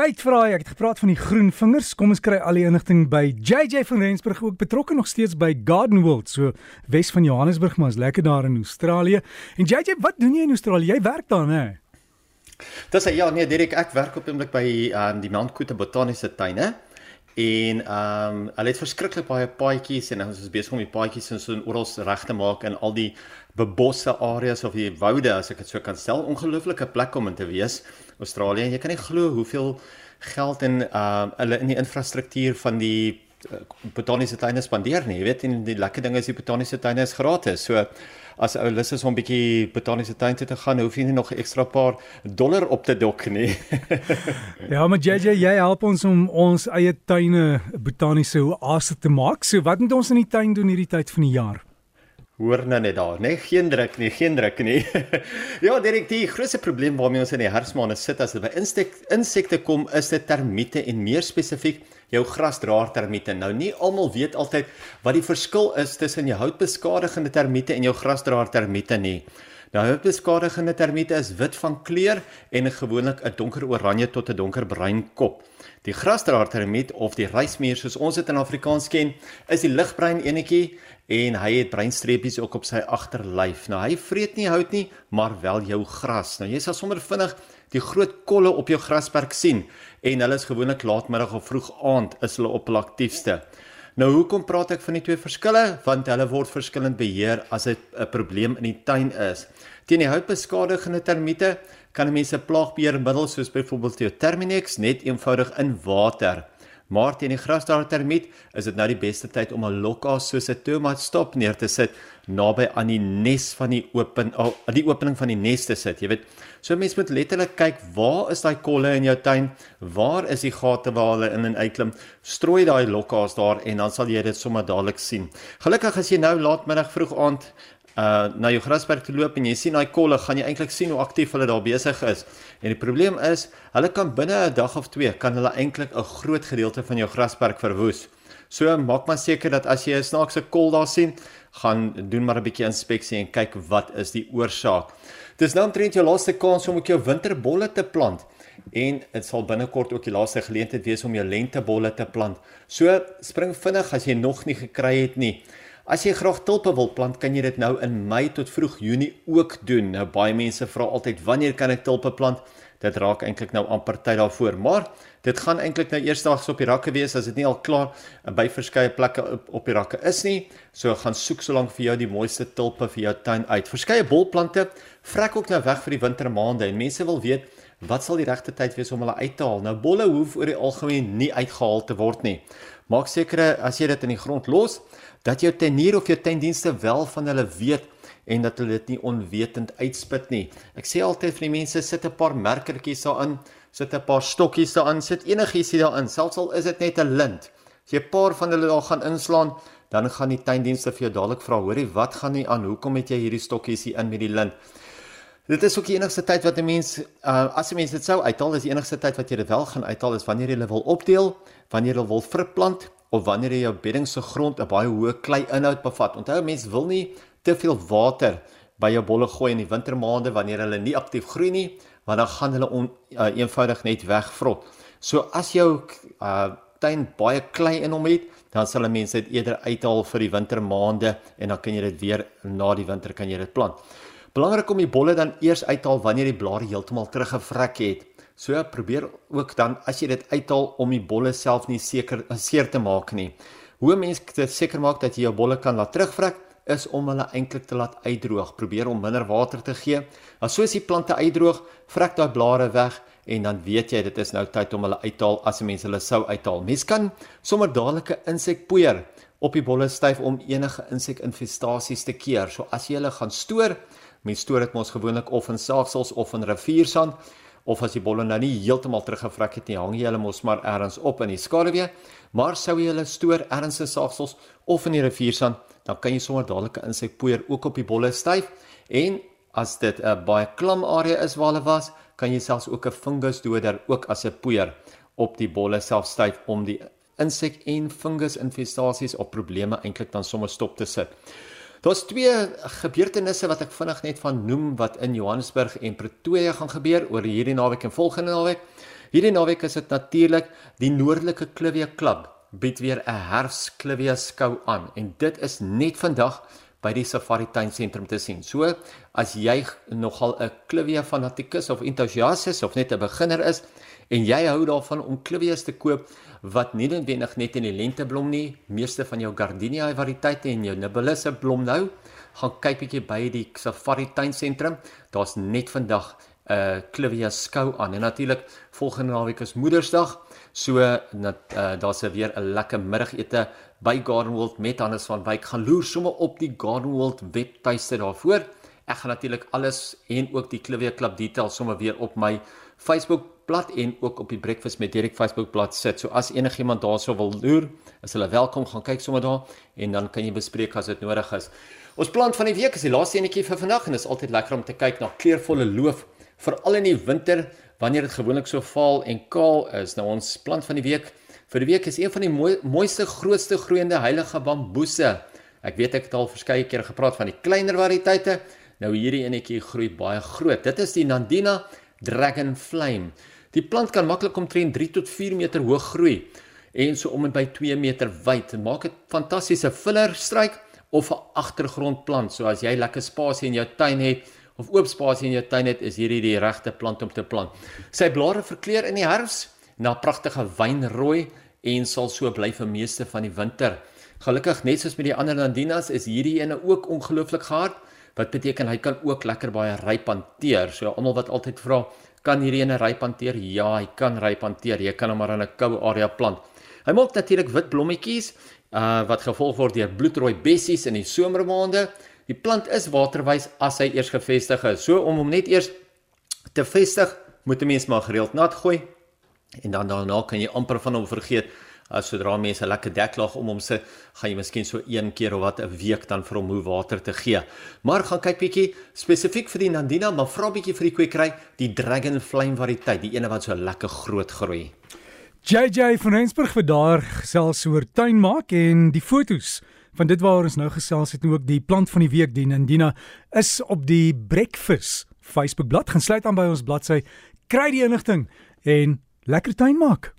tyd vir daai. Ek het gepraat van die groen vingers. Kom ons kry al die inligting by JJ van Rensburg ook betrokke nog steeds by Garden World, so Wes van Johannesburg, maar is lekker daar in Australië. En JJ, wat doen jy in Australië? Jy werk daar, né? Dis ja, nee, Dirk, ek werk op oomblik by um, die Mount Coot Botaniese Tuine. En ehm um, hulle het verskriklik baie paadjies en ons is besig om die paadjies in so 'n oral reg te maak in al die bebosse areas of die woude as ek dit so kan stel. Ongelooflike plek om in te wees. Australië. Jy kan nie glo hoeveel geld en uh hulle in die infrastruktuur van die uh, botaniese tuine spandeer nie. Jy weet en die lekker ding is die botaniese tuine is gratis. So as ou lus is om 'n bietjie botaniese tuin toe te gaan, hoef jy nie nog 'n ekstra paar dollar op te dok nie. ja, maar JJ, jy help ons om ons eie tuine botaniese oase te maak. So wat moet ons in die tuin doen hierdie tyd van die jaar? Hoor nou net daar, nee, geen druk nie, geen druk nie. ja, direk die grootste probleem waarmee ons in die herfsmaande sit as dit by insek insekte kom, is dit termiete en meer spesifiek jou grasdraer termiete. Nou nie almal weet altyd wat die verskil is tussen jou houtbeskadigende termiete en jou grasdraer termiete nie. Nou houtbeskadigende termiete is wit van kleur en gewoonlik 'n donker oranje tot 'n donkerbruin kop. Die grasdraer termiet of die reismeer soos ons dit in Afrikaans ken, is die ligbruin enetjie en hy het breinstreepies ook op sy agterlyf. Nou hy vreet nie hout nie, maar wel jou gras. Nou jy sal sommer vinnig die groot kolle op jou grasperk sien en hulle is gewoonlik laatmiddag of vroeg aand is hulle op hul aktiefste. Nou hoekom praat ek van die twee verskille? Want hulle word verskillend beheer as dit 'n probleem in die tuin is. Teen die houtbeskadigende termiete kan 'n mens 'n plaagbeheermiddel soos byvoorbeeld Terminex net eenvoudig in water Maar teen die grasdaar termiet is dit nou die beste tyd om 'n lokhaas soos 'n tomat stop neer te sit naby aan die nes van die open oh, die opening van die nes te sit. Jy weet, so mense moet letterlik kyk waar is daai kolle in jou tuin? Waar is die gate waar hulle in en uitklim? Strooi daai lokhaas daar en dan sal jy dit sommer dadelik sien. Gelukkig as jy nou laatmiddag vroeg aand uh na jou grasperk te loop en jy sien daai kolle, gaan jy eintlik sien hoe aktief hulle daar besig is. En die probleem is, hulle kan binne 'n dag of twee kan hulle eintlik 'n groot gedeelte van jou grasperk verwoes. So maak maar seker dat as jy 'n snaakse kol daar sien, gaan doen maar 'n bietjie inspeksie en kyk wat is die oorsaak. Dis nou omtrent jou laaste kans om ook jou winterbolle te plant en dit sal binnekort ook die laaste geleentheid wees om jou lentebolle te plant. So spring vinnig as jy nog nie gekry het nie. As jy graag tulpe wil plant, kan jy dit nou in Mei tot vroeg Junie ook doen. Nou baie mense vra altyd wanneer kan ek tulpe plant? Dit raak eintlik nou amper tyd daarvoor, maar dit gaan eintlik nou eersdaags op die rakke wees as dit nie al klaar by verskeie plekke op, op die rakke is nie. So gaan soek solank vir jou die mooiste tulpe vir jou tuin uit. Verskeie bolplante vrek ook nou weg vir die wintermaande en mense wil weet wat sal die regte tyd wees om hulle uit te haal. Nou bolle hoef oor die algemeen nie uitgehaal te word nie. Maak seker as jy dit in die grond los dat jou tenier of jou tuindienste wel van hulle weet en dat hulle dit nie onwetend uitspit nie. Ek sê altyd vir die mense sit 'n paar merkertjies daarin, sit 'n paar stokkies daarin, sit enigiets daarin, selfs al is dit net 'n lint. As jy 'n paar van hulle daar gaan inslaan, dan gaan die tuindienste vir jou dadelik vra, hoorie, wat gaan nie aan? Hoekom het jy hierdie stokkies hier in met die lint? Dit is ook die enigste tyd wat 'n mens uh, as 'n mens dit sou uithaal, is die enigste tyd wat jy dit wel gaan uithaal is wanneer jy hulle wil opdeel, wanneer jy wil verplant of wanneer jy jou bedding se grond 'n baie hoë klei-inhoud bevat. Onthou mense wil nie te veel water by jou bolle gooi in die wintermaande wanneer hulle nie aktief groei nie, want dan gaan hulle on, uh, eenvoudig net wegvrot. So as jou uh, tuin baie klei in hom het, dan sal mense dit eerder uithaal vir die wintermaande en dan kan jy dit weer na die winter kan jy dit plant. Belangrik om die bolle dan eers uithaal wanneer die blare heeltemal teruggevrek het. So probeer ook dan as jy dit uithaal om die bolle self nie seker seer te maak nie. Hoe mense dit seker maak dat jy jou bolle kan laat terugvrek is om hulle eintlik te laat uitdroog. Probeer om minder water te gee. As soos die plante uitdroog, vrek daai blare weg en dan weet jy dit is nou tyd om hulle uit te haal as mense hulle sou uithaal. Mens kan sommer dadelik 'n insekpoeier op die bolle styf om enige insekinfestasies te keer. So as jy hulle gaan stoor, mens stoor dit mos gewoonlik of in saagsels of in riviersand of as die bolle nou nie heeltemal teruggevrek het nie, hang jy hulle mos maar ergens op in die skaduwee. Maar sou jy hulle stoor ergens in saagsels of in die riviersand, dan kan jy sommer dadelik 'n insekpoeier ook op die bolle styf en as dit 'n baie klam area is waar hulle was, kan jy selfs ook 'n fungusdoder ook as 'n poeier op die bolle self styf om die insek en fungusinfestasies of probleme eintlik dan sommer stop te sit. Daar's twee gebeurtenisse wat ek vinnig net van noem wat in Johannesburg en Pretoria gaan gebeur oor hierdie naweek en volgende naweek. Hierdie naweek is dit natuurlik die Noordelike Klivia Klub bied weer 'n herfsklivia skou aan en dit is net vandag by die Safari Tuin sentrum te sien. So as jy nogal 'n klivia fanatikus of entoesias is of net 'n beginner is en jy hou daarvan om klivias te koop wat nie noodwendig net in die lente blom nie, meeste van jou gardenia variëteite en jou nibelisse blom nou, gaan kyk bietjie by die Safari Tuin sentrum. Daar's net vandag 'n uh, klivia skou aan en natuurlik volgende naweek is Moedersdag. So dat uh, daar's weer 'n lekker middagete by Garden World met Hannes van Wyk. Gaan loer sommer op die Garden World webtuiste daarvoor. Ek gaan natuurlik alles en ook die Clivia Club details sommer weer op my Facebook bladsy en ook op die Breakfast met Derek Facebook bladsy sit. So as enigiemand daarso wil loer, is hulle welkom gaan kyk sommer daar en dan kan jy bespreek as dit nodig is. Ons plant van die week is die laaste enetjie vir vandag en dit is altyd lekker om te kyk na kleurvolle loof veral in die winter wanneer dit gewoonlik so vaal en kaal is. Nou ons plant van die week vir die week is een van die mooi, mooiste grootste groeiende heilige bamboese. Ek weet ek het al verskeie keer gepraat van die kleiner variëteite. Nou hierdie enetjie groei baie groot. Dit is die Nandina Dragon Flame. Die plant kan maklik omtrent 3 tot 4 meter hoog groei en so om en by 2 meter wyd. Maak dit fantastiese filler struik of 'n agtergrondplant. So as jy lekker spasie in jou tuin het, of oop spasie in jou tuin het, is hierdie die regte plant om te plant. Sy blare verkleur in die herfs na pragtige wynrooi en sal so bly vir meeste van die winter. Gelukkig net soos met die ander Nandinas is hierdie ene ook ongelooflik hard wat beteken hy kan ook lekker baie ryp hanteer. So almal wat altyd vra, kan hierdie ene ryp hanteer? Ja, hy kan ryp hanteer. Jy kan hom maar in 'n koue area plant. Hy maak natuurlik wit blommetjies uh wat gevolg word deur bloedrooi bessies in die somermaande. Die plant is waterwys as hy eers gevestig is. So om hom net eers te vestig, moet 'n mens maar gereeld nat gooi en dan daarna kan jy amper van hom vergeet. As sodra mense 'n lekker deklaag om hom sit, gaan jy miskien so een keer of wat 'n week dan vir hom hoe water te gee. Maar gaan kyk bietjie spesifiek vir die Nandina, maar vra bietjie vir die kwekery, die Dragon Flame variëteit, die ene wat so lekker groot groei. JJ van Rensburg vir daar gesels oor tuin maak en die fotos van dit waar ons nou gesels het en ook die plant van die week die Nandina is op die Breakfast Facebook bladsy. Gaan sluit aan by ons bladsy, kry die inligting en lekker tuin maak.